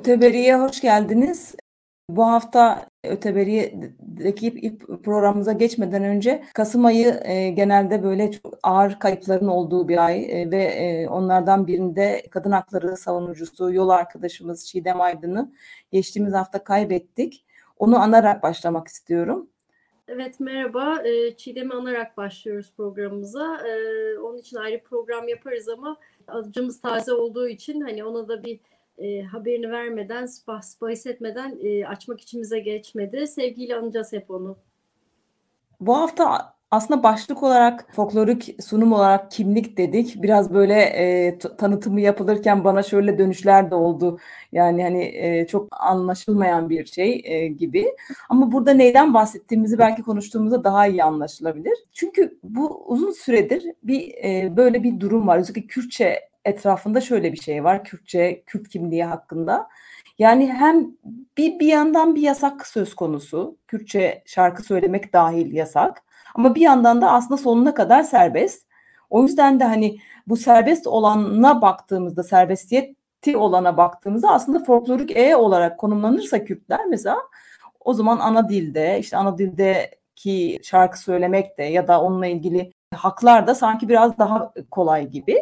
Öteberi'ye hoş geldiniz. Bu hafta Öteberi'deki programımıza geçmeden önce Kasım ayı e, genelde böyle çok ağır kayıpların olduğu bir ay e, ve e, onlardan birinde kadın hakları savunucusu, yol arkadaşımız Çiğdem Aydın'ı geçtiğimiz hafta kaybettik. Onu anarak başlamak istiyorum. Evet merhaba. E, Çiğdem'i anarak başlıyoruz programımıza. E, onun için ayrı program yaparız ama acımız taze olduğu için hani ona da bir e, haberini vermeden, bahis etmeden e, açmak içimize geçmedi. Sevgiyle anacağız hep onu. Bu hafta aslında başlık olarak folklorik sunum olarak kimlik dedik. Biraz böyle e, tanıtımı yapılırken bana şöyle dönüşler de oldu. Yani hani e, çok anlaşılmayan bir şey e, gibi. Ama burada neyden bahsettiğimizi belki konuştuğumuzda daha iyi anlaşılabilir. Çünkü bu uzun süredir bir e, böyle bir durum var. Özellikle Kürtçe etrafında şöyle bir şey var. Kürtçe, Kürt kimliği hakkında. Yani hem bir, bir yandan bir yasak söz konusu. Kürtçe şarkı söylemek dahil yasak. Ama bir yandan da aslında sonuna kadar serbest. O yüzden de hani bu serbest olana baktığımızda, serbestiyeti olana baktığımızda aslında folklorik E olarak konumlanırsa Kürtler mesela o zaman ana dilde, işte ana dildeki şarkı söylemek de ya da onunla ilgili haklar da sanki biraz daha kolay gibi.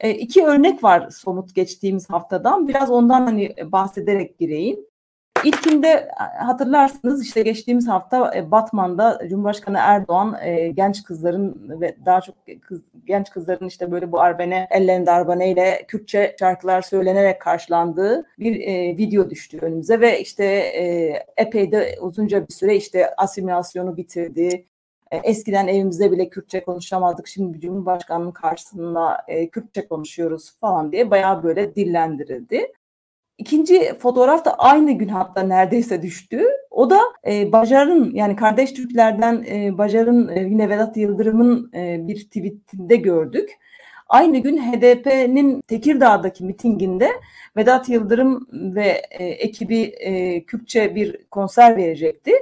E, iki örnek var somut geçtiğimiz haftadan. Biraz ondan hani bahsederek gireyim. İlkinde e, hatırlarsınız işte geçtiğimiz hafta e, Batman'da Cumhurbaşkanı Erdoğan e, genç kızların ve daha çok kız, genç kızların işte böyle bu arbene ellerinde arbane ile Kürtçe şarkılar söylenerek karşılandığı bir e, video düştü önümüze ve işte e, epey de uzunca bir süre işte asimilasyonu bitirdi. E, eskiden evimizde bile Kürtçe konuşamazdık. Şimdi Cumhurbaşkanı'nın karşısında e, Kürtçe konuşuyoruz falan diye bayağı böyle dillendirildi. İkinci fotoğraf da aynı gün hatta neredeyse düştü. O da e, Bajar'ın yani kardeş Türklerden e, Bajar'ın e, yine Vedat Yıldırım'ın e, bir tweetinde gördük. Aynı gün HDP'nin Tekirdağ'daki mitinginde Vedat Yıldırım ve e, ekibi e, Kürtçe bir konser verecekti.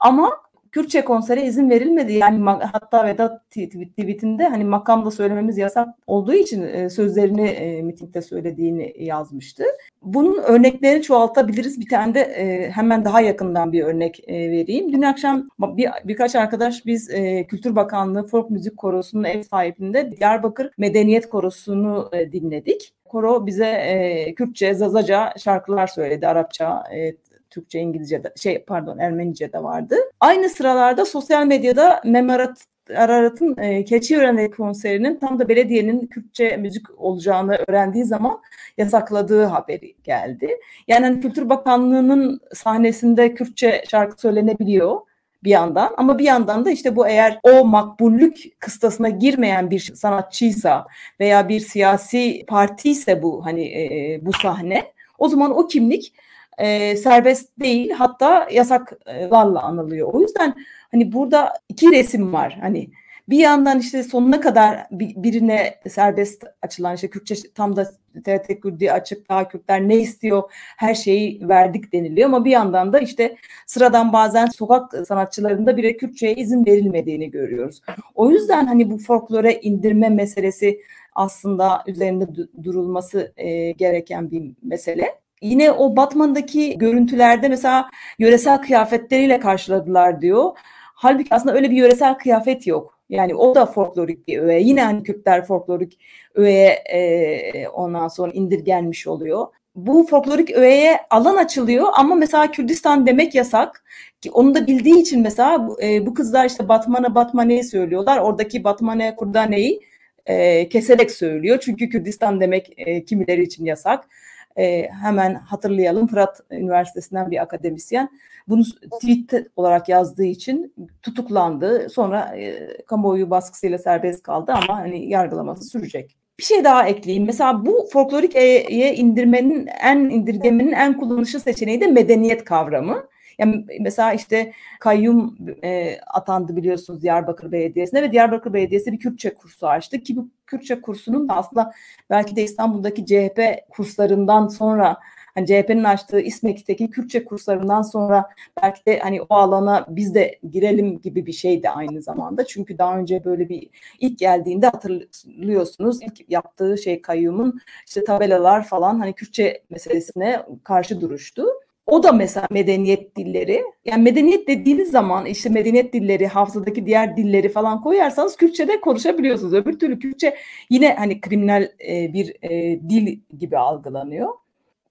Ama Kürtçe konsere izin verilmedi. Yani hatta Vedat tweetinde hani makamda söylememiz yasak olduğu için e, sözlerini e, mitingde söylediğini yazmıştı. Bunun örneklerini çoğaltabiliriz. Bir tane de e, hemen daha yakından bir örnek vereyim. Dün akşam bir, birkaç arkadaş biz Kültür Bakanlığı Folk Müzik Korosu'nun ev sahibinde Diyarbakır Medeniyet Korosu'nu dinledik. Koro bize e, Kürtçe, Zazaca şarkılar söyledi, Arapça, e, Türkçe, İngilizce de, şey pardon Ermenice de vardı. Aynı sıralarda sosyal medyada Memarat Ararat'ın e, Keçiören'deki konserinin tam da belediyenin Kürtçe müzik olacağını öğrendiği zaman yasakladığı haberi geldi. Yani hani Kültür Bakanlığı'nın sahnesinde Kürtçe şarkı söylenebiliyor bir yandan ama bir yandan da işte bu eğer o makbullük kıstasına girmeyen bir sanatçıysa veya bir siyasi parti ise bu hani e, bu sahne o zaman o kimlik e, serbest değil hatta yasaklarla anılıyor. O yüzden hani burada iki resim var. Hani bir yandan işte sonuna kadar birine serbest açılan işte Kürtçe tam da TRT Kürdi açık daha Kürtler ne istiyor her şeyi verdik deniliyor ama bir yandan da işte sıradan bazen sokak sanatçılarında bile Kürtçe'ye izin verilmediğini görüyoruz. O yüzden hani bu folklore indirme meselesi aslında üzerinde durulması e, gereken bir mesele. Yine o Batman'daki görüntülerde mesela yöresel kıyafetleriyle karşıladılar diyor. Halbuki aslında öyle bir yöresel kıyafet yok. Yani o da folklorik bir öğe. Yine hani Kürtler folklorik öğeye e, ondan sonra indirgenmiş oluyor. Bu folklorik öğeye alan açılıyor ama mesela Kürdistan demek yasak. Ki onu da bildiği için mesela e, bu kızlar işte Batman'a Batmane'yi söylüyorlar. Oradaki Batmane Kurdane'yi e, keserek söylüyor. Çünkü Kürdistan demek e, kimileri için yasak e, hemen hatırlayalım Fırat Üniversitesi'nden bir akademisyen bunu tweet olarak yazdığı için tutuklandı. Sonra e, kamuoyu baskısıyla serbest kaldı ama hani yargılaması sürecek. Bir şey daha ekleyeyim. Mesela bu folklorik E'ye indirmenin en indirgemenin en kullanışlı seçeneği de medeniyet kavramı. Yani mesela işte kayyum e, atandı biliyorsunuz Diyarbakır Belediyesi'ne ve Diyarbakır Belediyesi bir Kürtçe kursu açtı ki bu Kürtçe kursunun da aslında belki de İstanbul'daki CHP kurslarından sonra hani CHP'nin açtığı İSMEK'teki Kürtçe kurslarından sonra belki de hani o alana biz de girelim gibi bir şeydi aynı zamanda. Çünkü daha önce böyle bir ilk geldiğinde hatırlıyorsunuz ilk yaptığı şey kayyumun işte tabelalar falan hani Kürtçe meselesine karşı duruştu. O da mesela medeniyet dilleri. Yani medeniyet dediğiniz zaman işte medeniyet dilleri, hafızadaki diğer dilleri falan koyarsanız Kürtçe'de konuşabiliyorsunuz. Öbür türlü Kürtçe yine hani kriminal e, bir e, dil gibi algılanıyor.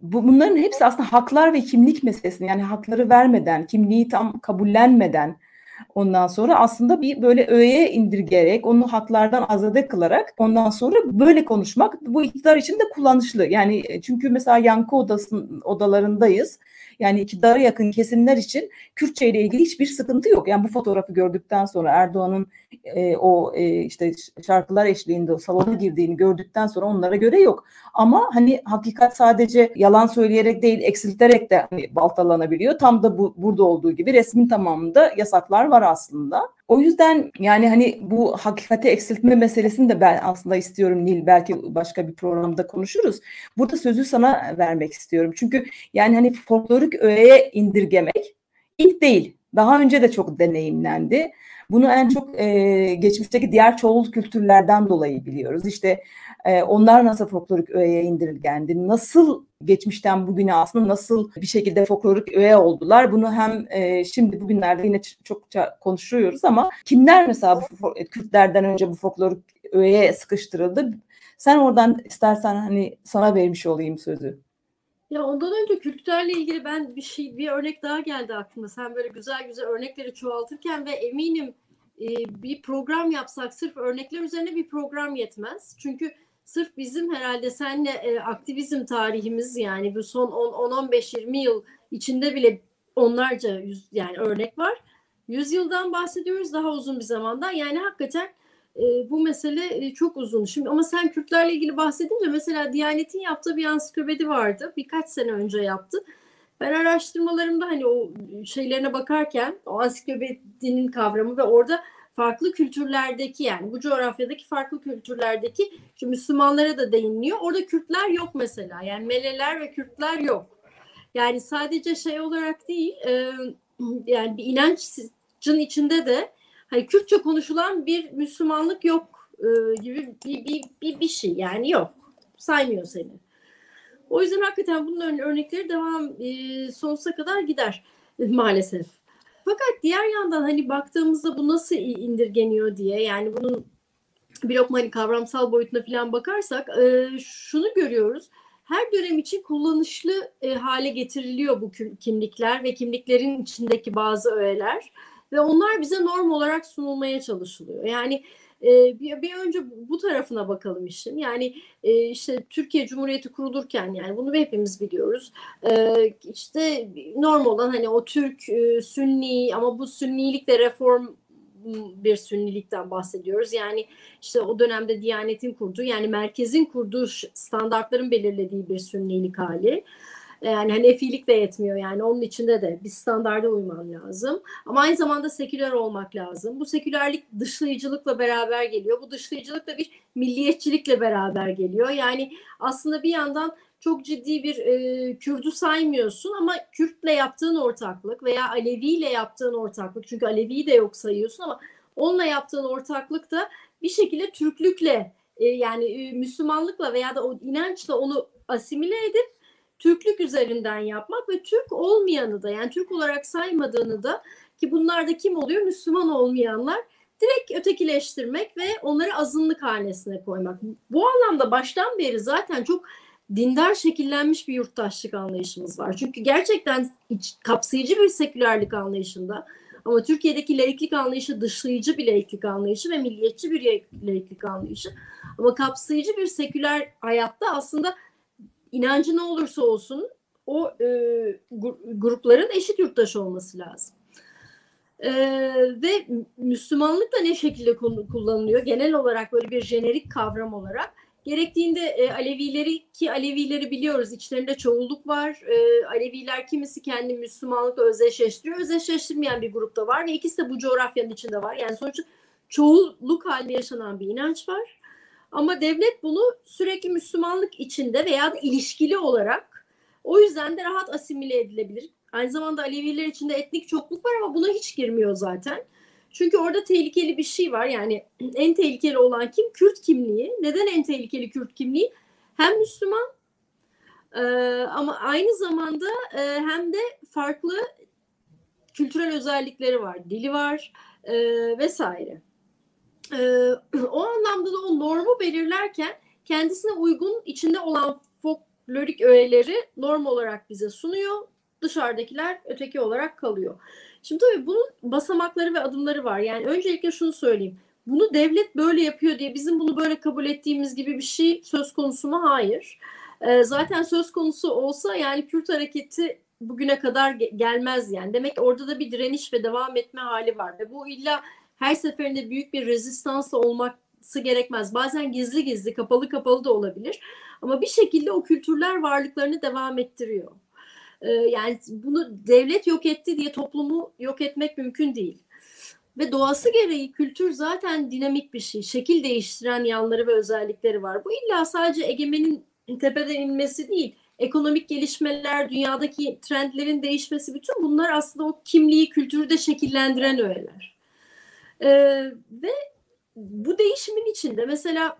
Bu, bunların hepsi aslında haklar ve kimlik meselesi. Yani hakları vermeden, kimliği tam kabullenmeden ondan sonra aslında bir böyle öğeye indirgerek, onu haklardan azade kılarak ondan sonra böyle konuşmak bu iktidar için de kullanışlı. Yani e, çünkü mesela yankı odasının odalarındayız yani iktidara yakın kesimler için Kürtçe ile ilgili hiçbir sıkıntı yok. Yani bu fotoğrafı gördükten sonra Erdoğan'ın e, o e, işte şarkılar eşliğinde salona girdiğini gördükten sonra onlara göre yok. Ama hani hakikat sadece yalan söyleyerek değil eksilterek de hani baltalanabiliyor. Tam da bu burada olduğu gibi resmin tamamında yasaklar var aslında. O yüzden yani hani bu hakikati eksiltme meselesini de ben aslında istiyorum Nil belki başka bir programda konuşuruz. Burada sözü sana vermek istiyorum. Çünkü yani hani folklorik öğeye indirgemek ilk değil. Daha önce de çok deneyimlendi. Bunu en çok e, geçmişteki diğer çoğul kültürlerden dolayı biliyoruz. İşte e, onlar nasıl folklorik öğeye indirilgendi, nasıl geçmişten bugüne aslında nasıl bir şekilde folklorik öğe oldular. Bunu hem e, şimdi bugünlerde yine çokça konuşuyoruz ama kimler mesela bu, Kürtlerden önce bu folklorik öğeye sıkıştırıldı? Sen oradan istersen hani sana vermiş olayım sözü. Ya ondan önce Kürtlerle ilgili ben bir şey bir örnek daha geldi aklıma. Sen böyle güzel güzel örnekleri çoğaltırken ve eminim e, bir program yapsak sırf örnekler üzerine bir program yetmez. Çünkü sırf bizim herhalde senle e, aktivizm tarihimiz yani bu son 10-15-20 yıl içinde bile onlarca yüz, yani örnek var. Yüzyıldan bahsediyoruz daha uzun bir zamandan. Yani hakikaten e, bu mesele e, çok uzun. Şimdi ama sen Kürtlerle ilgili bahsedince mesela Diyanet'in yaptığı bir ansiklopedi vardı. Birkaç sene önce yaptı. Ben araştırmalarımda hani o şeylerine bakarken o ansiklopedinin kavramı ve orada farklı kültürlerdeki yani bu coğrafyadaki farklı kültürlerdeki şu Müslümanlara da değiniliyor. Orada Kürtler yok mesela. Yani Meleler ve Kürtler yok. Yani sadece şey olarak değil e, yani bir inancın içinde de hani Kürtçe konuşulan bir Müslümanlık yok e, gibi bir, bir, bir, bir şey yani yok. Saymıyor seni. O yüzden hakikaten bunların örnekleri devam e, sonsuza kadar gider maalesef. Fakat diğer yandan hani baktığımızda bu nasıl indirgeniyor diye yani bunun bir lokma hani kavramsal boyutuna falan bakarsak e, şunu görüyoruz. Her dönem için kullanışlı e, hale getiriliyor bu kimlikler ve kimliklerin içindeki bazı öğeler ve onlar bize norm olarak sunulmaya çalışılıyor. Yani bir, bir önce bu tarafına bakalım işin. Yani e, işte Türkiye Cumhuriyeti kurulurken yani bunu hepimiz biliyoruz. E, işte norm olan hani o Türk e, Sünni ama bu Sünnilik de reform bir sünnilikten bahsediyoruz. Yani işte o dönemde Diyanet'in kurduğu yani merkezin kurduğu standartların belirlediği bir sünnilik hali. Yani Hanefilik de yetmiyor yani onun içinde de bir standarda uyman lazım. Ama aynı zamanda seküler olmak lazım. Bu sekülerlik dışlayıcılıkla beraber geliyor. Bu dışlayıcılık da bir milliyetçilikle beraber geliyor. Yani aslında bir yandan çok ciddi bir e, Kürdü saymıyorsun ama Kürtle yaptığın ortaklık veya Alevi ile yaptığın ortaklık çünkü Alevi'yi de yok sayıyorsun ama onunla yaptığın ortaklık da bir şekilde Türklükle e, yani e, Müslümanlıkla veya da o inançla onu asimile edip Türklük üzerinden yapmak ve Türk olmayanı da yani Türk olarak saymadığını da ki bunlar da kim oluyor? Müslüman olmayanlar direkt ötekileştirmek ve onları azınlık hanesine koymak. Bu anlamda baştan beri zaten çok dindar şekillenmiş bir yurttaşlık anlayışımız var. Çünkü gerçekten iç, kapsayıcı bir sekülerlik anlayışında ama Türkiye'deki laiklik anlayışı dışlayıcı bir laiklik anlayışı ve milliyetçi bir laiklik anlayışı. Ama kapsayıcı bir seküler hayatta aslında inancı ne olursa olsun o e, grupların eşit yurttaş olması lazım. E, ve Müslümanlık da ne şekilde kullanılıyor? Genel olarak böyle bir jenerik kavram olarak. Gerektiğinde e, Alevileri ki Alevileri biliyoruz içlerinde çoğulluk var. E, Aleviler kimisi kendi Müslümanlıkla özdeşleştiriyor. Özdeşleştirmeyen bir grupta var ve ikisi de bu coğrafyanın içinde var. Yani sonuçta çoğulluk halinde yaşanan bir inanç var. Ama devlet bunu sürekli Müslümanlık içinde veya ilişkili olarak O yüzden de rahat asimile edilebilir. Aynı zamanda Aleviler içinde etnik çokluk var ama buna hiç girmiyor zaten. Çünkü orada tehlikeli bir şey var. Yani en tehlikeli olan kim? Kürt kimliği. Neden en tehlikeli Kürt kimliği? Hem Müslüman e, ama aynı zamanda e, hem de farklı kültürel özellikleri var. Dili var e, vesaire. E, o anlamda da o normu belirlerken kendisine uygun içinde olan folklorik öğeleri norm olarak bize sunuyor. Dışarıdakiler öteki olarak kalıyor. Şimdi tabii bunun basamakları ve adımları var. Yani öncelikle şunu söyleyeyim. Bunu devlet böyle yapıyor diye bizim bunu böyle kabul ettiğimiz gibi bir şey söz konusu mu? Hayır. Ee, zaten söz konusu olsa yani Kürt hareketi bugüne kadar gelmez yani. Demek orada da bir direniş ve devam etme hali var. Ve bu illa her seferinde büyük bir rezistansla olması gerekmez. Bazen gizli gizli, kapalı kapalı da olabilir. Ama bir şekilde o kültürler varlıklarını devam ettiriyor. Ee, yani bunu devlet yok etti diye toplumu yok etmek mümkün değil. Ve doğası gereği kültür zaten dinamik bir şey. Şekil değiştiren yanları ve özellikleri var. Bu illa sadece egemenin tepeden inmesi değil. Ekonomik gelişmeler, dünyadaki trendlerin değişmesi bütün bunlar aslında o kimliği, kültürü de şekillendiren öğeler. Ee, ve bu değişimin içinde mesela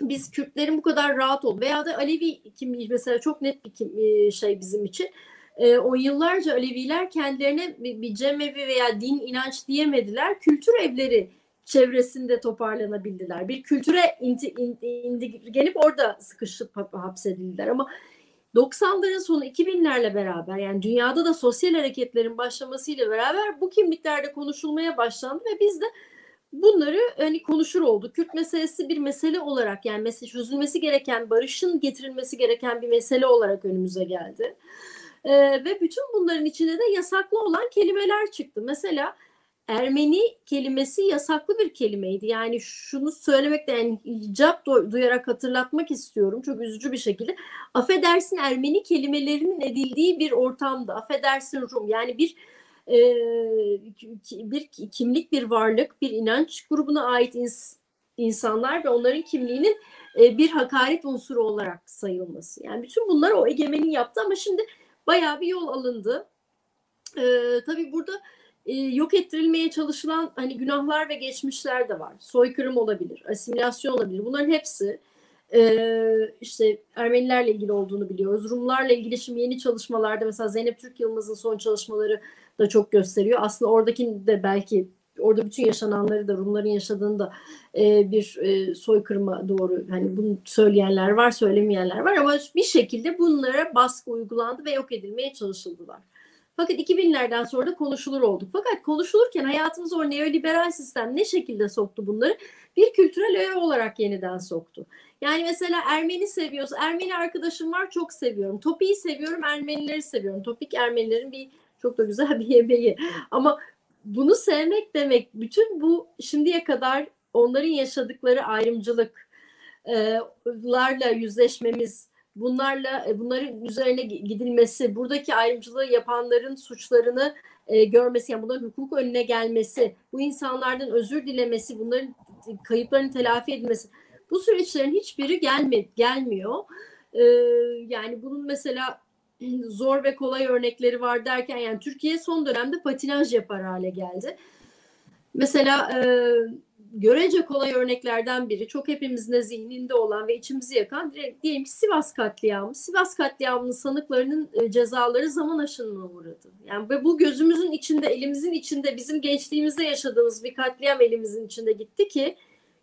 biz Kürtlerin bu kadar rahat ol veya da Alevi kimliği mesela çok net bir kim, e, şey bizim için. E, o yıllarca Aleviler kendilerine bir, bir cemevi veya din inanç diyemediler. Kültür evleri çevresinde toparlanabildiler. Bir kültüre indi, indirgenip orada sıkışıp hapsedildiler ama 90'ların sonu 2000'lerle beraber yani dünyada da sosyal hareketlerin başlamasıyla beraber bu kimliklerde konuşulmaya başlandı ve biz de bunları hani konuşur oldu. Kürt meselesi bir mesele olarak yani mesele çözülmesi gereken, barışın getirilmesi gereken bir mesele olarak önümüze geldi. Ee, ve bütün bunların içinde de yasaklı olan kelimeler çıktı. Mesela Ermeni kelimesi yasaklı bir kelimeydi. Yani şunu söylemek de yani icap duyarak hatırlatmak istiyorum. Çok üzücü bir şekilde. Affedersin Ermeni kelimelerinin edildiği bir ortamda. Affedersin Rum. Yani bir e, bir kimlik, bir varlık, bir inanç grubuna ait ins insanlar ve onların kimliğinin e, bir hakaret unsuru olarak sayılması. Yani bütün bunlar o egemenin yaptı ama şimdi bayağı bir yol alındı. E, tabii burada e, yok ettirilmeye çalışılan hani günahlar ve geçmişler de var. Soykırım olabilir, asimilasyon olabilir. Bunların hepsi e, işte Ermenilerle ilgili olduğunu biliyoruz. Rumlarla ilgili şimdi yeni çalışmalarda mesela Zeynep Türk Yılmaz'ın son çalışmaları da çok gösteriyor. Aslında oradaki de belki orada bütün yaşananları da Rumların yaşadığını da e, bir e, soykırıma doğru hani bunu söyleyenler var söylemeyenler var ama bir şekilde bunlara baskı uygulandı ve yok edilmeye çalışıldılar. Fakat 2000'lerden sonra da konuşulur olduk. Fakat konuşulurken hayatımız o neoliberal sistem ne şekilde soktu bunları? Bir kültürel öğe olarak yeniden soktu. Yani mesela Ermeni seviyorsa, Ermeni arkadaşım var çok seviyorum. Topik'i seviyorum, Ermenileri seviyorum. Topik Ermenilerin bir çok da güzel bir yemeği. Ama bunu sevmek demek bütün bu şimdiye kadar onların yaşadıkları ayrımcılıklarla yüzleşmemiz, bunlarla e, bunların üzerine gidilmesi, buradaki ayrımcılığı yapanların suçlarını e, görmesi, yani bunların hukuk önüne gelmesi, bu insanlardan özür dilemesi, bunların kayıplarını telafi edilmesi, bu süreçlerin hiçbiri gelme, gelmiyor. E, yani bunun mesela zor ve kolay örnekleri var derken yani Türkiye son dönemde patinaj yapar hale geldi. Mesela e, görece kolay örneklerden biri çok hepimizin de zihninde olan ve içimizi yakan diyelim ki Sivas katliamı. Sivas katliamının sanıklarının e, cezaları zaman aşımına uğradı. Yani ve bu gözümüzün içinde, elimizin içinde bizim gençliğimizde yaşadığımız bir katliam elimizin içinde gitti ki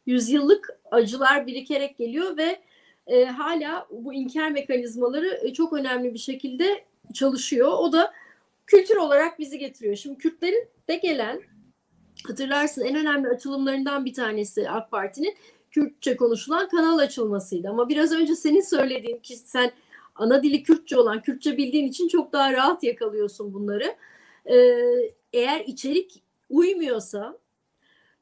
yüzyıllık acılar birikerek geliyor ve e, hala bu inkar mekanizmaları e, çok önemli bir şekilde çalışıyor. O da kültür olarak bizi getiriyor. Şimdi Kürtlerin de gelen hatırlarsın en önemli açılımlarından bir tanesi AK Parti'nin Kürtçe konuşulan kanal açılmasıydı. Ama biraz önce senin söylediğin ki sen ana dili Kürtçe olan, Kürtçe bildiğin için çok daha rahat yakalıyorsun bunları. Ee, eğer içerik uymuyorsa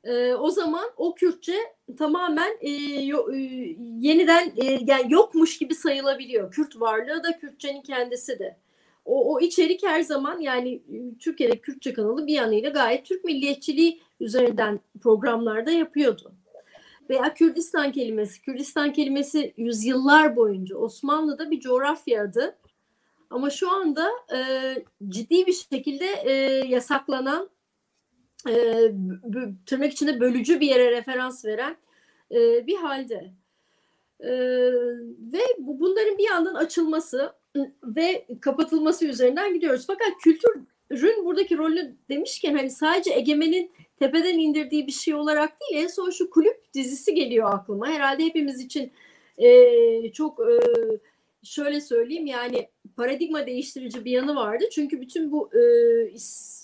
e, o zaman o Kürtçe tamamen e, yo, e, yeniden e, yani yokmuş gibi sayılabiliyor. Kürt varlığı da Kürtçenin kendisi de. O, o içerik her zaman yani e, Türkiye'de Kürtçe kanalı bir yanıyla gayet Türk milliyetçiliği üzerinden programlarda yapıyordu. Veya Kürdistan kelimesi. Kürdistan kelimesi yüzyıllar boyunca Osmanlı'da bir coğrafya adı. Ama şu anda e, ciddi bir şekilde e, yasaklanan, e, tırnak içinde bölücü bir yere referans veren e, bir halde. E, ve bu, bunların bir yandan açılması ve kapatılması üzerinden gidiyoruz. Fakat kültürün buradaki rolü demişken hani sadece egemenin tepeden indirdiği bir şey olarak değil en son şu kulüp dizisi geliyor aklıma. Herhalde hepimiz için e, çok e, şöyle söyleyeyim yani paradigma değiştirici bir yanı vardı. Çünkü bütün bu e,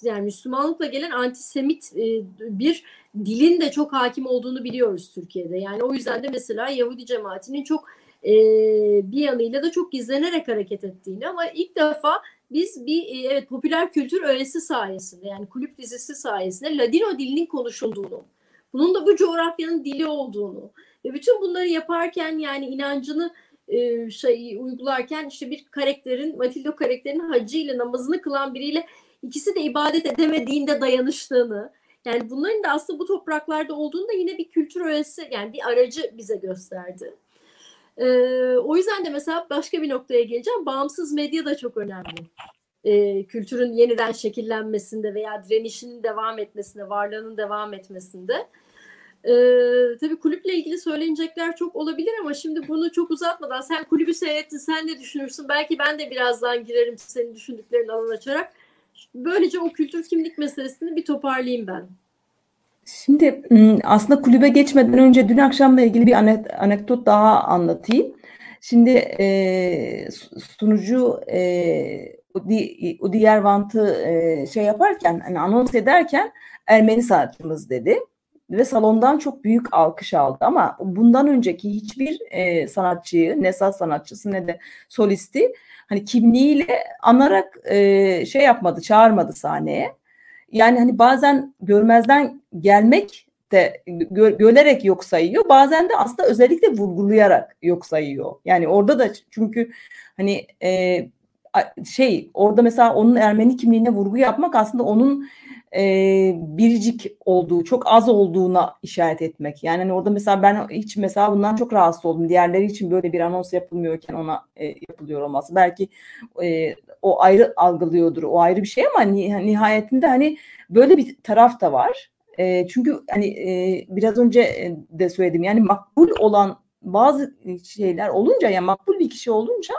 yani Müslümanlıkla gelen antisemit e, bir dilin de çok hakim olduğunu biliyoruz Türkiye'de. Yani o yüzden de mesela Yahudi cemaatinin çok e, bir yanıyla da çok gizlenerek hareket ettiğini ama ilk defa biz bir e, evet popüler kültür öğesi sayesinde yani kulüp dizisi sayesinde Ladino dilinin konuşulduğunu, bunun da bu coğrafyanın dili olduğunu ve bütün bunları yaparken yani inancını e, şey uygularken işte bir karakterin Matildo karakterinin hacı ile namazını kılan biriyle ikisi de ibadet edemediğinde dayanıştığını yani bunların da aslında bu topraklarda olduğunu da yine bir kültür öğesi yani bir aracı bize gösterdi. E, o yüzden de mesela başka bir noktaya geleceğim. Bağımsız medya da çok önemli. E, kültürün yeniden şekillenmesinde veya direnişinin devam etmesinde, varlığının devam etmesinde. E, tabii kulüple ilgili söylenecekler çok olabilir ama şimdi bunu çok uzatmadan sen kulübü seyrettin, sen ne düşünürsün? Belki ben de birazdan girerim senin düşündüklerini alan açarak. Böylece o kültür kimlik meselesini bir toparlayayım ben. Şimdi aslında kulübe geçmeden önce dün akşamla ilgili bir anekdot daha anlatayım. Şimdi e, sunucu e, Udi Yervant'ı e, şey yaparken hani anons ederken Ermeni sanatçımız dedi ve salondan çok büyük alkış aldı ama bundan önceki hiçbir e, sanatçıyı ne saz sanatçısı ne de solisti hani kimliğiyle anarak e, şey yapmadı çağırmadı sahneye. Yani hani bazen görmezden gelmek de gö görerek yok sayıyor. Bazen de aslında özellikle vurgulayarak yok sayıyor. Yani orada da çünkü hani e, şey orada mesela onun Ermeni kimliğine vurgu yapmak aslında onun e, biricik olduğu, çok az olduğuna işaret etmek. Yani hani orada mesela ben hiç mesela bundan çok rahatsız oldum. Diğerleri için böyle bir anons yapılmıyorken ona e, yapılıyor olması. Belki e, o ayrı algılıyordur, o ayrı bir şey ama nihayetinde hani böyle bir taraf da var. E, çünkü hani e, biraz önce de söyledim yani makbul olan bazı şeyler olunca yani makbul bir kişi olunca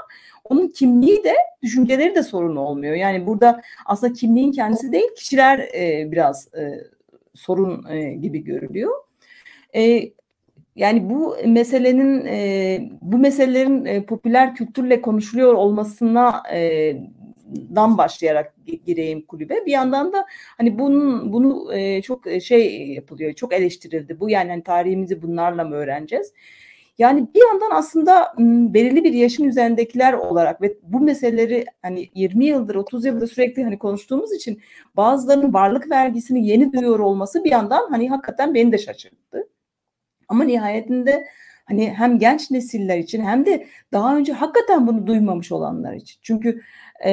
onun kimliği de düşünceleri de sorun olmuyor. Yani burada aslında kimliğin kendisi değil kişiler e, biraz e, sorun e, gibi görülüyor. E, yani bu meselenin e, bu meselelerin e, popüler kültürle konuşuluyor olmasına e, dan başlayarak gireyim kulübe. Bir yandan da hani bunun bunu e, çok şey yapılıyor, çok eleştirildi. Bu yani hani tarihimizi bunlarla mı öğreneceğiz? Yani bir yandan aslında belirli bir yaşın üzerindekiler olarak ve bu meseleleri hani 20 yıldır 30 yıldır sürekli hani konuştuğumuz için bazılarının varlık vergisini yeni duyuyor olması bir yandan hani hakikaten beni de şaşırttı. Ama nihayetinde hani hem genç nesiller için hem de daha önce hakikaten bunu duymamış olanlar için. Çünkü e,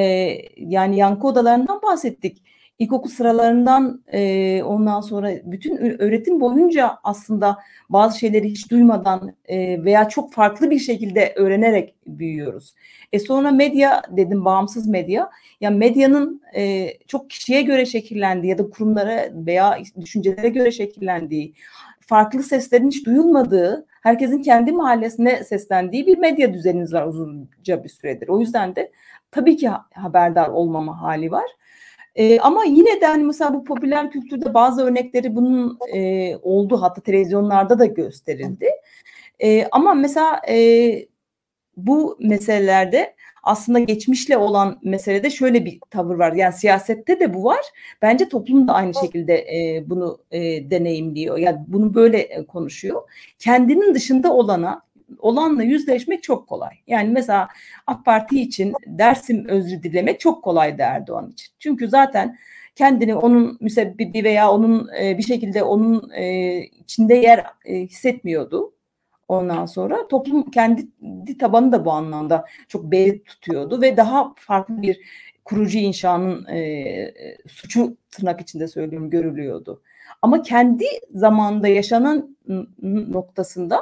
yani yankı odalarından bahsettik ilkokul sıralarından e, ondan sonra bütün öğretim boyunca aslında bazı şeyleri hiç duymadan e, veya çok farklı bir şekilde öğrenerek büyüyoruz. E sonra medya dedim bağımsız medya. Ya medyanın e, çok kişiye göre şekillendiği ya da kurumlara veya düşüncelere göre şekillendiği, farklı seslerin hiç duyulmadığı, herkesin kendi mahallesine seslendiği bir medya düzeniniz var uzunca bir süredir. O yüzden de tabii ki haberdar olmama hali var. E, ama yine de hani mesela bu popüler kültürde bazı örnekleri bunun e, oldu hatta televizyonlarda da gösterildi. E, ama mesela e, bu meselelerde aslında geçmişle olan meselede şöyle bir tavır var. Yani siyasette de bu var. Bence toplum da aynı şekilde e, bunu e, deneyimliyor. Yani bunu böyle e, konuşuyor. Kendinin dışında olana olanla yüzleşmek çok kolay. Yani mesela AK Parti için Dersim özrü dilemek çok kolaydı Erdoğan için. Çünkü zaten kendini onun müsebbibi veya onun e, bir şekilde onun e, içinde yer e, hissetmiyordu. Ondan sonra toplum kendi tabanı da bu anlamda çok beyit tutuyordu ve daha farklı bir kurucu inşanın e, suçu tırnak içinde söylüyorum görülüyordu. Ama kendi zamanda yaşanan noktasında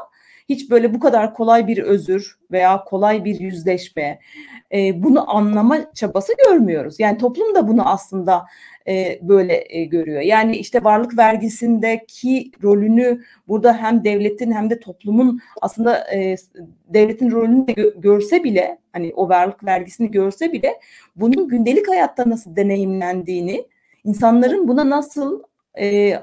hiç böyle bu kadar kolay bir özür veya kolay bir yüzleşme e, bunu anlama çabası görmüyoruz. Yani toplum da bunu aslında e, böyle e, görüyor. Yani işte varlık vergisindeki rolünü burada hem devletin hem de toplumun aslında e, devletin rolünü de gö- görse bile hani o varlık vergisini görse bile bunun gündelik hayatta nasıl deneyimlendiğini, insanların buna nasıl e,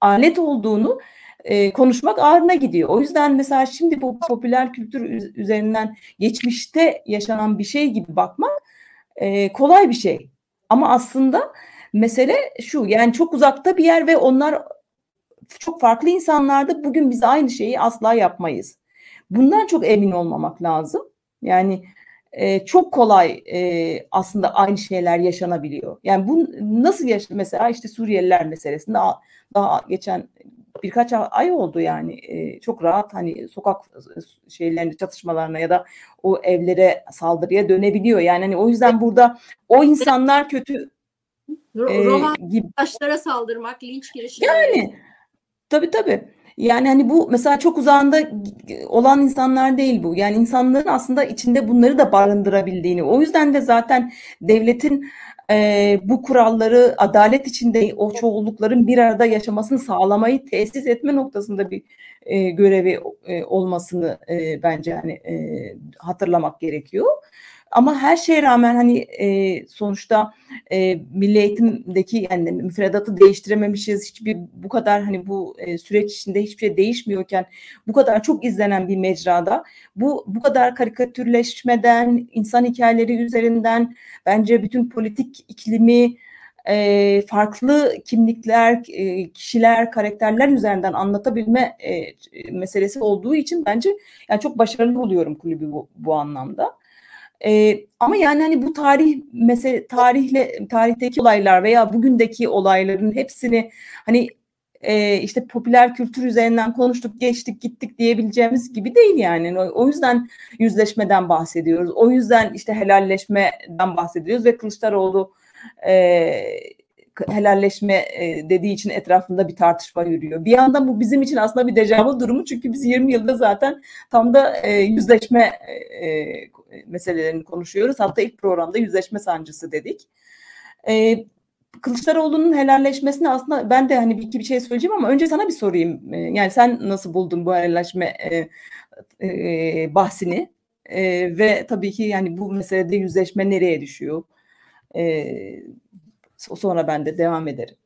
alet olduğunu e, konuşmak ağrına gidiyor. O yüzden mesela şimdi bu popüler kültür üzerinden geçmişte yaşanan bir şey gibi bakmak e, kolay bir şey. Ama aslında mesele şu yani çok uzakta bir yer ve onlar çok farklı insanlarda bugün biz aynı şeyi asla yapmayız. Bundan çok emin olmamak lazım. Yani e, çok kolay e, aslında aynı şeyler yaşanabiliyor. Yani bu nasıl yaş mesela işte Suriyeliler meselesinde daha geçen birkaç ay oldu yani e, çok rahat hani sokak şeylerinde çatışmalarına ya da o evlere saldırıya dönebiliyor. Yani hani o yüzden burada o insanlar kötü e, gibi. taşlara saldırmak, linç girişimleri. Yani tabii tabii. Yani hani bu mesela çok uzağında olan insanlar değil bu. Yani insanların aslında içinde bunları da barındırabildiğini. O yüzden de zaten devletin e, bu kuralları adalet içinde o çoğunlukların bir arada yaşamasını sağlamayı tesis etme noktasında bir e, görevi e, olmasını e, bence hani e, hatırlamak gerekiyor. Ama her şeye rağmen hani e, sonuçta e, milli eğitimdeki yani müfredatı değiştirememişiz. Hiçbir bu kadar hani bu e, süreç içinde hiçbir şey değişmiyorken bu kadar çok izlenen bir mecrada bu bu kadar karikatürleşmeden insan hikayeleri üzerinden bence bütün politik iklimi e, farklı kimlikler, e, kişiler, karakterler üzerinden anlatabilme e, meselesi olduğu için bence yani çok başarılı buluyorum kulübü bu, bu anlamda. E, ama yani hani bu tarih mesela tarihle tarihteki olaylar veya bugündeki olayların hepsini hani e, işte popüler kültür üzerinden konuştuk, geçtik, gittik diyebileceğimiz gibi değil yani. O, o yüzden yüzleşmeden bahsediyoruz. O yüzden işte helalleşmeden bahsediyoruz ve Kılıçdaroğlu e, helalleşme e, dediği için etrafında bir tartışma yürüyor. Bir yandan bu bizim için aslında bir dejavu durumu çünkü biz 20 yılda zaten tam da e, yüzleşme e, meselelerini konuşuyoruz. Hatta ilk programda yüzleşme sancısı dedik. E, Kılıçdaroğlu'nun helalleşmesini aslında ben de hani bir iki bir şey söyleyeceğim ama önce sana bir sorayım. E, yani sen nasıl buldun bu helalleşme e, e, bahsini? E, ve tabii ki yani bu meselede yüzleşme nereye düşüyor? E, sonra ben de devam ederim.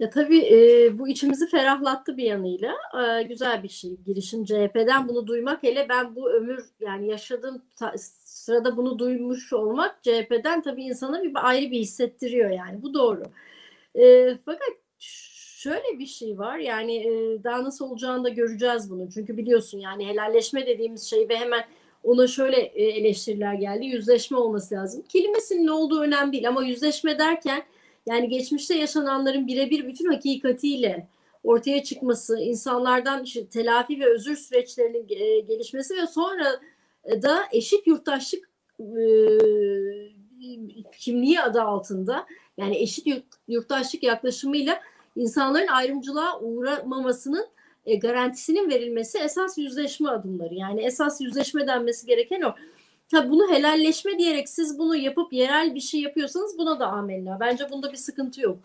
Ya tabii e, bu içimizi ferahlattı bir yanıyla. E, güzel bir şey. Girişim CHP'den bunu duymak hele ben bu ömür yani yaşadığım ta, sırada bunu duymuş olmak CHP'den tabii insana bir ayrı bir hissettiriyor yani. Bu doğru. E, fakat şöyle bir şey var yani e, daha nasıl olacağını da göreceğiz bunu. Çünkü biliyorsun yani helalleşme dediğimiz şey ve hemen ona şöyle e, eleştiriler geldi. Yüzleşme olması lazım. Kelimesinin ne olduğu önemli değil ama yüzleşme derken yani geçmişte yaşananların birebir bütün hakikatiyle ortaya çıkması, insanlardan işte telafi ve özür süreçlerinin e, gelişmesi ve sonra da eşit yurttaşlık e, kimliği adı altında yani eşit yurttaşlık yaklaşımıyla insanların ayrımcılığa uğramamasının e, garantisinin verilmesi esas yüzleşme adımları. Yani esas yüzleşme denmesi gereken o. Tabi bunu helalleşme diyerek siz bunu yapıp yerel bir şey yapıyorsanız buna da amenna. Bence bunda bir sıkıntı yok.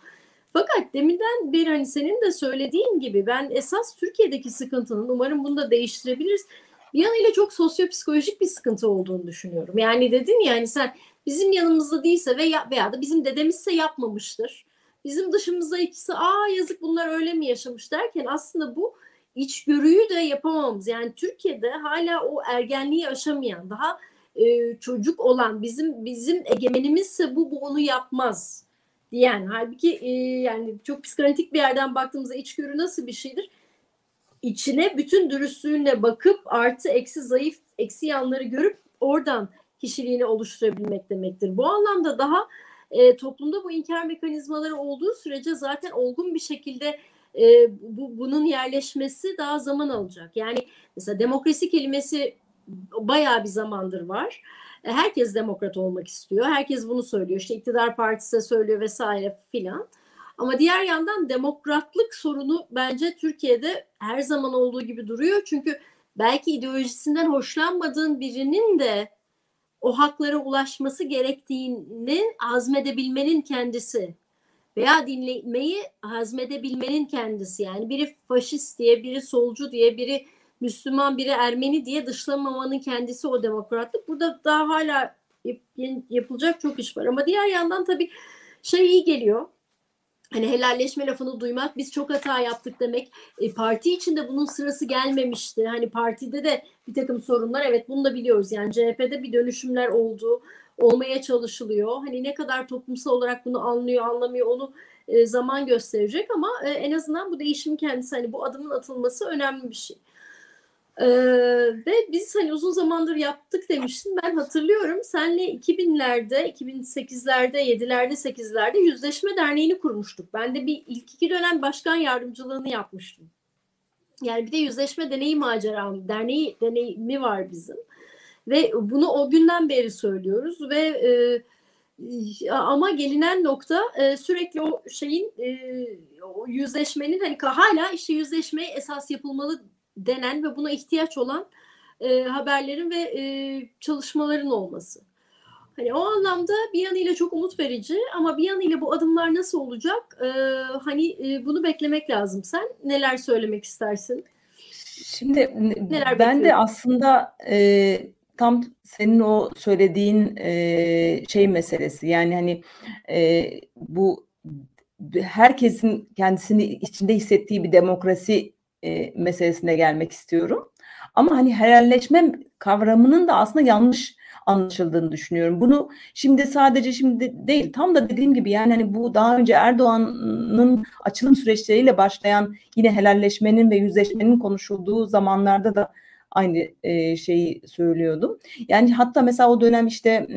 Fakat deminden beri hani senin de söylediğin gibi ben esas Türkiye'deki sıkıntının umarım bunu da değiştirebiliriz. Bir yanıyla çok sosyopsikolojik bir sıkıntı olduğunu düşünüyorum. Yani dedin ya hani sen bizim yanımızda değilse veya, veya da bizim dedemizse yapmamıştır. Bizim dışımızda ikisi aa yazık bunlar öyle mi yaşamış derken aslında bu içgörüyü de yapamamız. Yani Türkiye'de hala o ergenliği aşamayan, daha e, çocuk olan bizim bizim egemenimizse bu bu onu yapmaz diyen. Halbuki e, yani çok psikanalitik bir yerden baktığımızda içgörü nasıl bir şeydir? İçine bütün dürüstlüğünle bakıp artı eksi zayıf eksi yanları görüp oradan kişiliğini oluşturabilmek demektir. Bu anlamda daha e, toplumda bu inkar mekanizmaları olduğu sürece zaten olgun bir şekilde e, bu, bunun yerleşmesi daha zaman alacak. Yani mesela demokrasi kelimesi bayağı bir zamandır var. E, herkes demokrat olmak istiyor. Herkes bunu söylüyor. İşte iktidar partisi söylüyor vesaire filan. Ama diğer yandan demokratlık sorunu bence Türkiye'de her zaman olduğu gibi duruyor. Çünkü belki ideolojisinden hoşlanmadığın birinin de o haklara ulaşması gerektiğini hazmedebilmenin kendisi veya dinlemeyi hazmedebilmenin kendisi yani biri faşist diye biri solcu diye biri Müslüman biri Ermeni diye dışlamamanın kendisi o demokratlık. Burada daha hala yapılacak çok iş var. Ama diğer yandan tabii şey iyi geliyor. Hani helalleşme lafını duymak biz çok hata yaptık demek. E, parti içinde bunun sırası gelmemişti. Hani partide de bir takım sorunlar evet bunu da biliyoruz. Yani CHP'de bir dönüşümler oldu olmaya çalışılıyor. Hani ne kadar toplumsal olarak bunu anlıyor anlamıyor onu e, zaman gösterecek ama e, en azından bu değişim kendisi hani bu adımın atılması önemli bir şey. Ee, ve biz hani uzun zamandır yaptık demiştin. Ben hatırlıyorum senle 2000'lerde, 2008'lerde, 7'lerde, 8'lerde Yüzleşme Derneği'ni kurmuştuk. Ben de bir ilk iki dönem başkan yardımcılığını yapmıştım. Yani bir de Yüzleşme Deneyi Maceram, derneği deneyimi var bizim. Ve bunu o günden beri söylüyoruz ve e, ama gelinen nokta e, sürekli o şeyin e, o yüzleşmenin hani hala işte yüzleşmeye esas yapılmalı denen ve buna ihtiyaç olan e, haberlerin ve e, çalışmaların olması. Hani o anlamda bir yanıyla çok umut verici ama bir yanıyla bu adımlar nasıl olacak? E, hani e, bunu beklemek lazım. Sen neler söylemek istersin? Şimdi neler ben de aslında e, tam senin o söylediğin e, şey meselesi yani hani e, bu herkesin kendisini içinde hissettiği bir demokrasi e, meselesine gelmek istiyorum. Ama hani helalleşme kavramının da aslında yanlış anlaşıldığını düşünüyorum. Bunu şimdi sadece şimdi değil tam da dediğim gibi yani hani bu daha önce Erdoğan'ın açılım süreçleriyle başlayan yine helalleşmenin ve yüzleşmenin konuşulduğu zamanlarda da aynı e, şeyi söylüyordum. Yani hatta mesela o dönem işte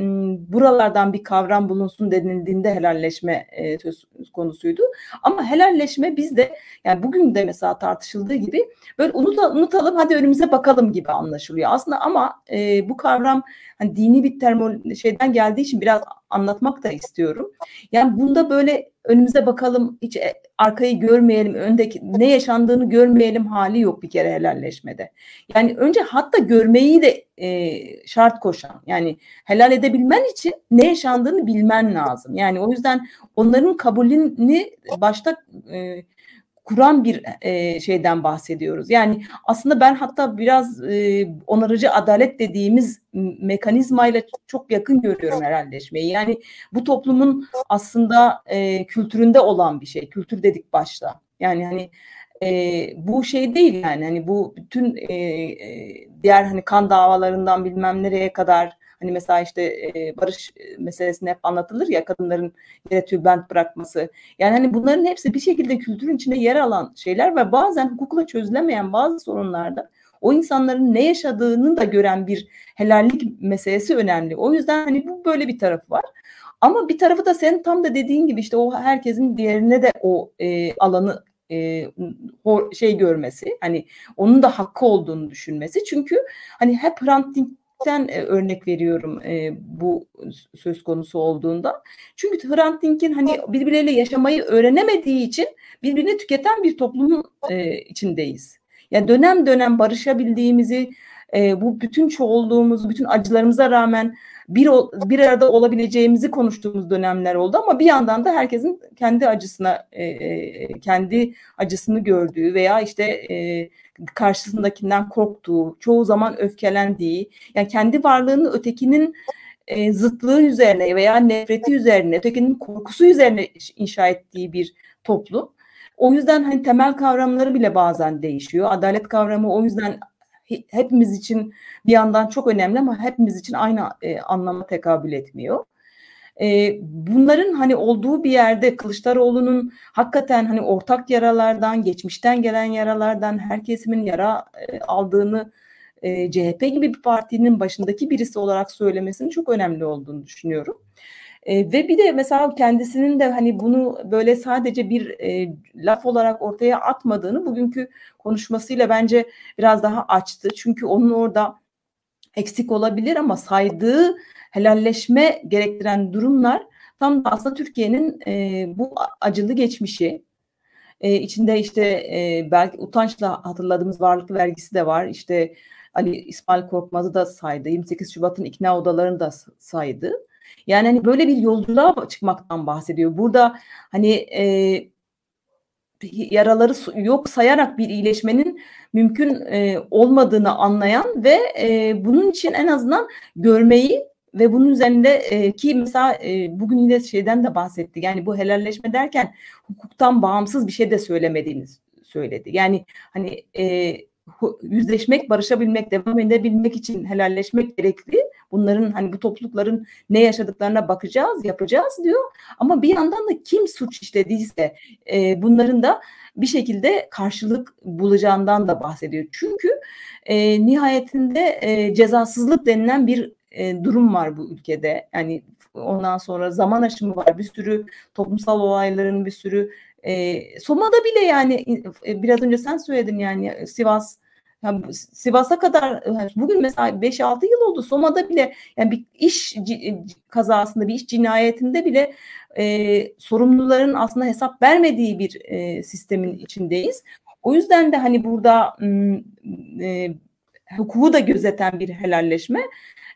buralardan bir kavram bulunsun denildiğinde helalleşme e, söz konusuydu. Ama helalleşme bizde yani bugün de mesela tartışıldığı gibi böyle unutalım hadi önümüze bakalım gibi anlaşılıyor. Aslında ama e, bu kavram hani dini bir termo şeyden geldiği için biraz anlatmak da istiyorum. Yani bunda böyle önümüze bakalım hiç e, arkayı görmeyelim öndeki ne yaşandığını görmeyelim hali yok bir kere helalleşmede. Yani önce hatta görmeyi de e, şart koşan yani helal edebilmen için ne yaşandığını bilmen lazım. Yani o yüzden onların kabulünü başta e, kuran bir e, şeyden bahsediyoruz. Yani aslında ben hatta biraz e, onarıcı adalet dediğimiz mekanizmayla çok yakın görüyorum herhalleşmeyi. Yani bu toplumun aslında e, kültüründe olan bir şey. Kültür dedik başta. Yani hani e, bu şey değil yani hani bu bütün e, diğer hani kan davalarından bilmem nereye kadar Hani mesela işte e, barış meselesinde hep anlatılır ya kadınların yere tülbent bırakması. Yani hani bunların hepsi bir şekilde kültürün içinde yer alan şeyler ve bazen hukukla çözülemeyen bazı sorunlarda o insanların ne yaşadığını da gören bir helallik meselesi önemli. O yüzden hani bu böyle bir tarafı var. Ama bir tarafı da senin tam da dediğin gibi işte o herkesin diğerine de o e, alanı e, şey görmesi hani onun da hakkı olduğunu düşünmesi çünkü hani hep Hrant Dink'ten e, örnek veriyorum e, bu söz konusu olduğunda. Çünkü Hrant Dink'in hani birbirleriyle yaşamayı öğrenemediği için birbirini tüketen bir toplumun e, içindeyiz. Yani dönem dönem barışabildiğimizi, e, bu bütün çoğulduğumuz, bütün acılarımıza rağmen bir bir arada olabileceğimizi konuştuğumuz dönemler oldu ama bir yandan da herkesin kendi acısına e, e kendi acısını gördüğü veya işte e, karşısındakinden korktuğu, çoğu zaman öfkelendiği, yani kendi varlığını ötekinin e, zıtlığı üzerine veya nefreti üzerine, ötekinin korkusu üzerine inşa ettiği bir toplum. O yüzden hani temel kavramları bile bazen değişiyor. Adalet kavramı o yüzden hepimiz için bir yandan çok önemli ama hepimiz için aynı e, anlama tekabül etmiyor. E, bunların hani olduğu bir yerde Kılıçdaroğlu'nun hakikaten hani ortak yaralardan, geçmişten gelen yaralardan her kesimin yara e, aldığını e, CHP gibi bir partinin başındaki birisi olarak söylemesinin çok önemli olduğunu düşünüyorum. E, ve bir de mesela kendisinin de hani bunu böyle sadece bir e, laf olarak ortaya atmadığını bugünkü konuşmasıyla bence biraz daha açtı. Çünkü onun orada eksik olabilir ama saydığı helalleşme gerektiren durumlar tam da aslında Türkiye'nin e, bu acılı geçmişi E, içinde işte e, belki utançla hatırladığımız varlık vergisi de var. İşte Ali İsmail Korkmaz'ı da saydı. 28 Şubat'ın ikna odalarını da saydı. Yani hani böyle bir yolculuğa çıkmaktan bahsediyor. Burada hani e, yaraları yok sayarak bir iyileşmenin mümkün e, olmadığını anlayan ve e, bunun için en azından görmeyi ve bunun üzerinde e, ki mesela e, bugün yine şeyden de bahsetti. Yani bu helalleşme derken hukuktan bağımsız bir şey de söylemediğini söyledi. Yani hani e, yüzleşmek, barışabilmek, devam edebilmek için helalleşmek gerekli. Bunların hani bu toplulukların ne yaşadıklarına bakacağız, yapacağız diyor. Ama bir yandan da kim suç işlediyse e, bunların da bir şekilde karşılık bulacağından da bahsediyor. Çünkü e, nihayetinde e, cezasızlık denilen bir e, durum var bu ülkede. Yani ondan sonra zaman aşımı var. Bir sürü toplumsal olayların bir sürü e, Soma'da bile yani e, biraz önce sen söyledin yani Sivas yani Sivas'a kadar bugün mesela 5-6 yıl oldu. Soma'da bile yani bir iş kazasında bir iş cinayetinde bile e, sorumluların aslında hesap vermediği bir e, sistemin içindeyiz. O yüzden de hani burada e, hukuku da gözeten bir helalleşme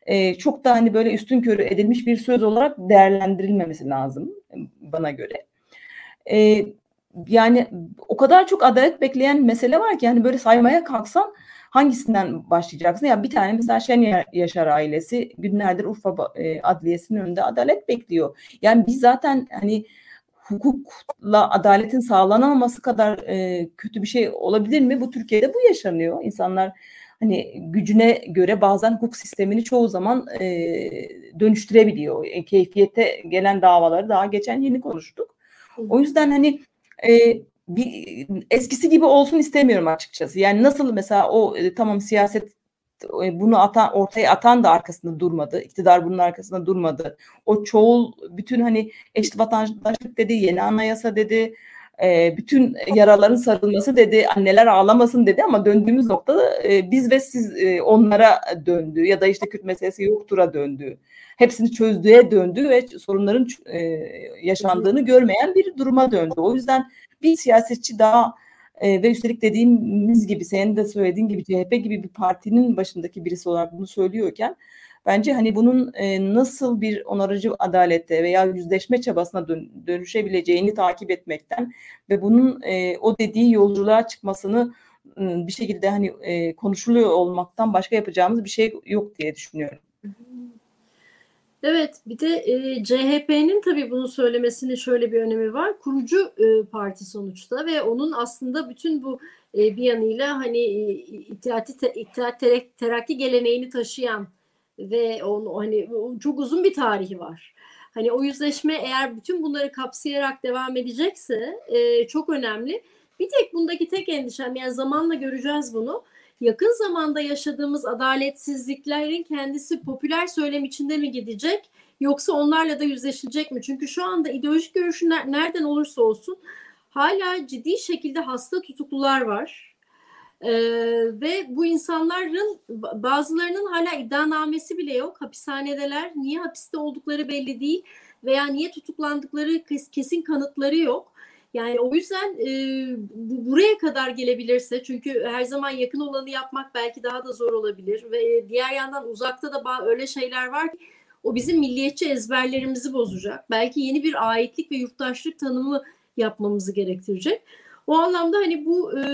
e, çok da hani böyle üstün körü edilmiş bir söz olarak değerlendirilmemesi lazım bana göre. E, yani o kadar çok adalet bekleyen mesele var ki yani böyle saymaya kalksan hangisinden başlayacaksın? Ya bir tane mesela Şen Yaşar ailesi günlerdir Urfa e, Adliyesi'nin önünde adalet bekliyor. Yani biz zaten hani hukukla adaletin sağlanamaması kadar e, kötü bir şey olabilir mi? Bu Türkiye'de bu yaşanıyor. İnsanlar hani gücüne göre bazen hukuk sistemini çoğu zaman e, dönüştürebiliyor. E, keyfiyete gelen davaları daha geçen yeni konuştuk. O yüzden hani e, bir eskisi gibi olsun istemiyorum açıkçası. Yani nasıl mesela o e, tamam siyaset e, bunu atan ortaya atan da arkasında durmadı. İktidar bunun arkasında durmadı. O çoğul bütün hani eşit vatandaşlık dedi, yeni anayasa dedi, e, bütün yaraların sarılması dedi, anneler ağlamasın dedi ama döndüğümüz noktada e, biz ve siz e, onlara döndü ya da işte Kürt meselesi yoktura döndü. Hepsini çözdüğe döndü ve sorunların e, yaşandığını görmeyen bir duruma döndü. O yüzden bir siyasetçi daha e, ve üstelik dediğimiz gibi senin de söylediğin gibi CHP gibi bir partinin başındaki birisi olarak bunu söylüyorken bence hani bunun e, nasıl bir onarıcı adalette veya yüzleşme çabasına dön, dönüşebileceğini takip etmekten ve bunun e, o dediği yolculuğa çıkmasını ıı, bir şekilde hani e, konuşuluyor olmaktan başka yapacağımız bir şey yok diye düşünüyorum. Evet, bir de e, CHP'nin tabii bunu söylemesinin şöyle bir önemi var. Kurucu e, parti sonuçta ve onun aslında bütün bu e, bir yanıyla hani e, İttihat Terakki geleneğini taşıyan ve onu hani çok uzun bir tarihi var. Hani o yüzleşme eğer bütün bunları kapsayarak devam edecekse e, çok önemli. Bir tek bundaki tek endişem yani zamanla göreceğiz bunu yakın zamanda yaşadığımız adaletsizliklerin kendisi popüler söylem içinde mi gidecek yoksa onlarla da yüzleşilecek mi? Çünkü şu anda ideolojik görüşün nereden olursa olsun hala ciddi şekilde hasta tutuklular var. Ee, ve bu insanların bazılarının hala iddianamesi bile yok. Hapishanedeler. Niye hapiste oldukları belli değil veya niye tutuklandıkları kesin kanıtları yok. Yani o yüzden e, bu, buraya kadar gelebilirse çünkü her zaman yakın olanı yapmak belki daha da zor olabilir ve diğer yandan uzakta da öyle şeyler var ki o bizim milliyetçi ezberlerimizi bozacak. Belki yeni bir aitlik ve yurttaşlık tanımı yapmamızı gerektirecek. O anlamda hani bu e,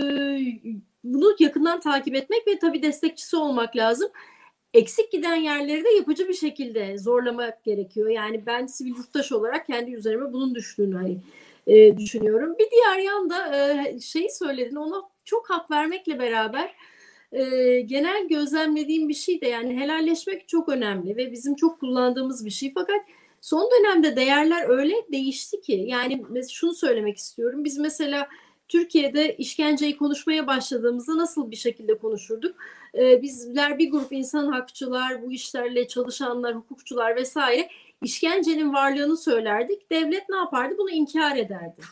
bunu yakından takip etmek ve tabii destekçisi olmak lazım. Eksik giden yerleri de yapıcı bir şekilde zorlamak gerekiyor. Yani ben sivil yurttaş olarak kendi üzerime bunun düştüğünü hani e, düşünüyorum. Bir diğer yanda e, şeyi söyledin ona çok hak vermekle beraber e, genel gözlemlediğim bir şey de yani helalleşmek çok önemli ve bizim çok kullandığımız bir şey fakat son dönemde değerler öyle değişti ki yani şunu söylemek istiyorum biz mesela Türkiye'de işkenceyi konuşmaya başladığımızda nasıl bir şekilde konuşurduk? Ee, bizler bir grup insan hakçılar, bu işlerle çalışanlar, hukukçular vesaire işkencenin varlığını söylerdik. Devlet ne yapardı? Bunu inkar ederdi.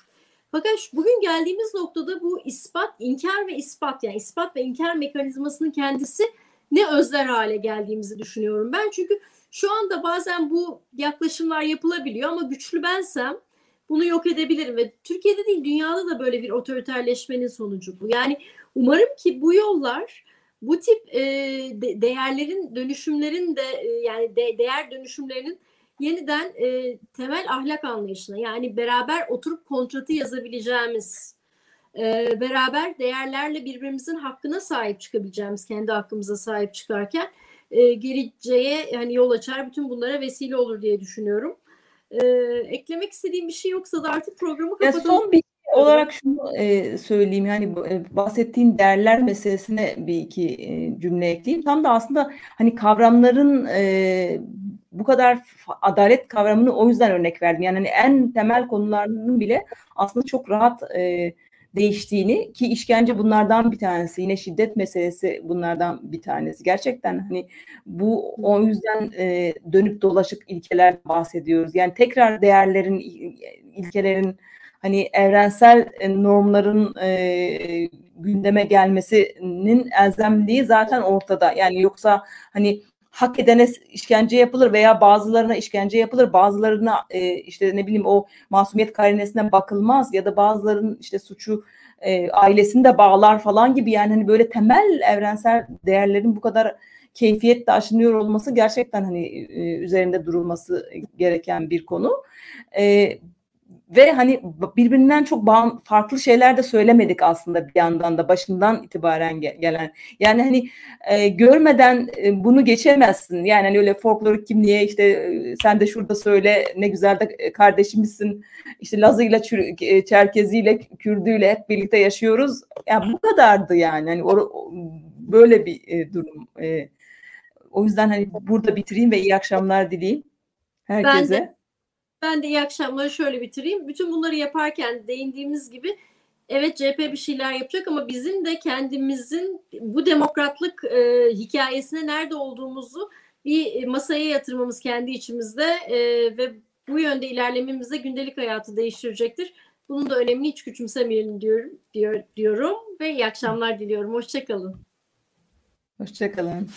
Fakat bugün geldiğimiz noktada bu ispat, inkar ve ispat yani ispat ve inkar mekanizmasının kendisi ne özler hale geldiğimizi düşünüyorum ben. Çünkü şu anda bazen bu yaklaşımlar yapılabiliyor ama güçlü bensem bunu yok edebilirim ve Türkiye'de değil dünyada da böyle bir otoriterleşmenin sonucu bu. Yani umarım ki bu yollar bu tip e, de, değerlerin dönüşümlerin de e, yani de, değer dönüşümlerinin yeniden e, temel ahlak anlayışına yani beraber oturup kontratı yazabileceğimiz e, beraber değerlerle birbirimizin hakkına sahip çıkabileceğimiz kendi hakkımıza sahip çıkarken e, geleceğe yani yol açar bütün bunlara vesile olur diye düşünüyorum. E, eklemek istediğim bir şey yoksa da artık programı kapatalım. Ya son bir olarak şunu e, söyleyeyim yani bahsettiğin değerler meselesine bir iki e, cümle ekleyeyim. Tam da aslında hani kavramların e, bu kadar adalet kavramını o yüzden örnek verdim. Yani hani en temel konularının bile aslında çok rahat e, değiştiğini ki işkence bunlardan bir tanesi. Yine şiddet meselesi bunlardan bir tanesi. Gerçekten hani bu o yüzden e, dönüp dolaşık ilkeler bahsediyoruz. Yani tekrar değerlerin, ilkelerin hani evrensel e, normların e, gündeme gelmesinin elzemliği zaten ortada. Yani yoksa hani hak edene işkence yapılır veya bazılarına işkence yapılır, bazılarına e, işte ne bileyim o masumiyet karinesine bakılmaz ya da bazılarının işte suçu e, ailesini de bağlar falan gibi yani hani böyle temel evrensel değerlerin bu kadar keyfiyetle aşınıyor olması gerçekten hani e, üzerinde durulması gereken bir konu. E, ve hani birbirinden çok bağım, farklı şeyler de söylemedik aslında bir yandan da başından itibaren gelen. Yani hani e, görmeden e, bunu geçemezsin. Yani hani öyle folklorik kimliğe işte e, sen de şurada söyle ne güzel de e, kardeşimizsin. İşte Lazıyla, e, Çerkeziyle, Kürdüyle hep birlikte yaşıyoruz. Yani bu kadardı yani. Hani o, böyle bir e, durum. E, o yüzden hani burada bitireyim ve iyi akşamlar dileyim herkese. Ben de ben de iyi akşamları şöyle bitireyim. Bütün bunları yaparken değindiğimiz gibi evet CHP bir şeyler yapacak ama bizim de kendimizin bu demokratlık e, hikayesine nerede olduğumuzu bir masaya yatırmamız kendi içimizde e, ve bu yönde ilerlememizde gündelik hayatı değiştirecektir. Bunun da önemini hiç küçümsemeyelim diyorum, diyor, diyorum ve iyi akşamlar diliyorum. Hoşçakalın. Hoşçakalın.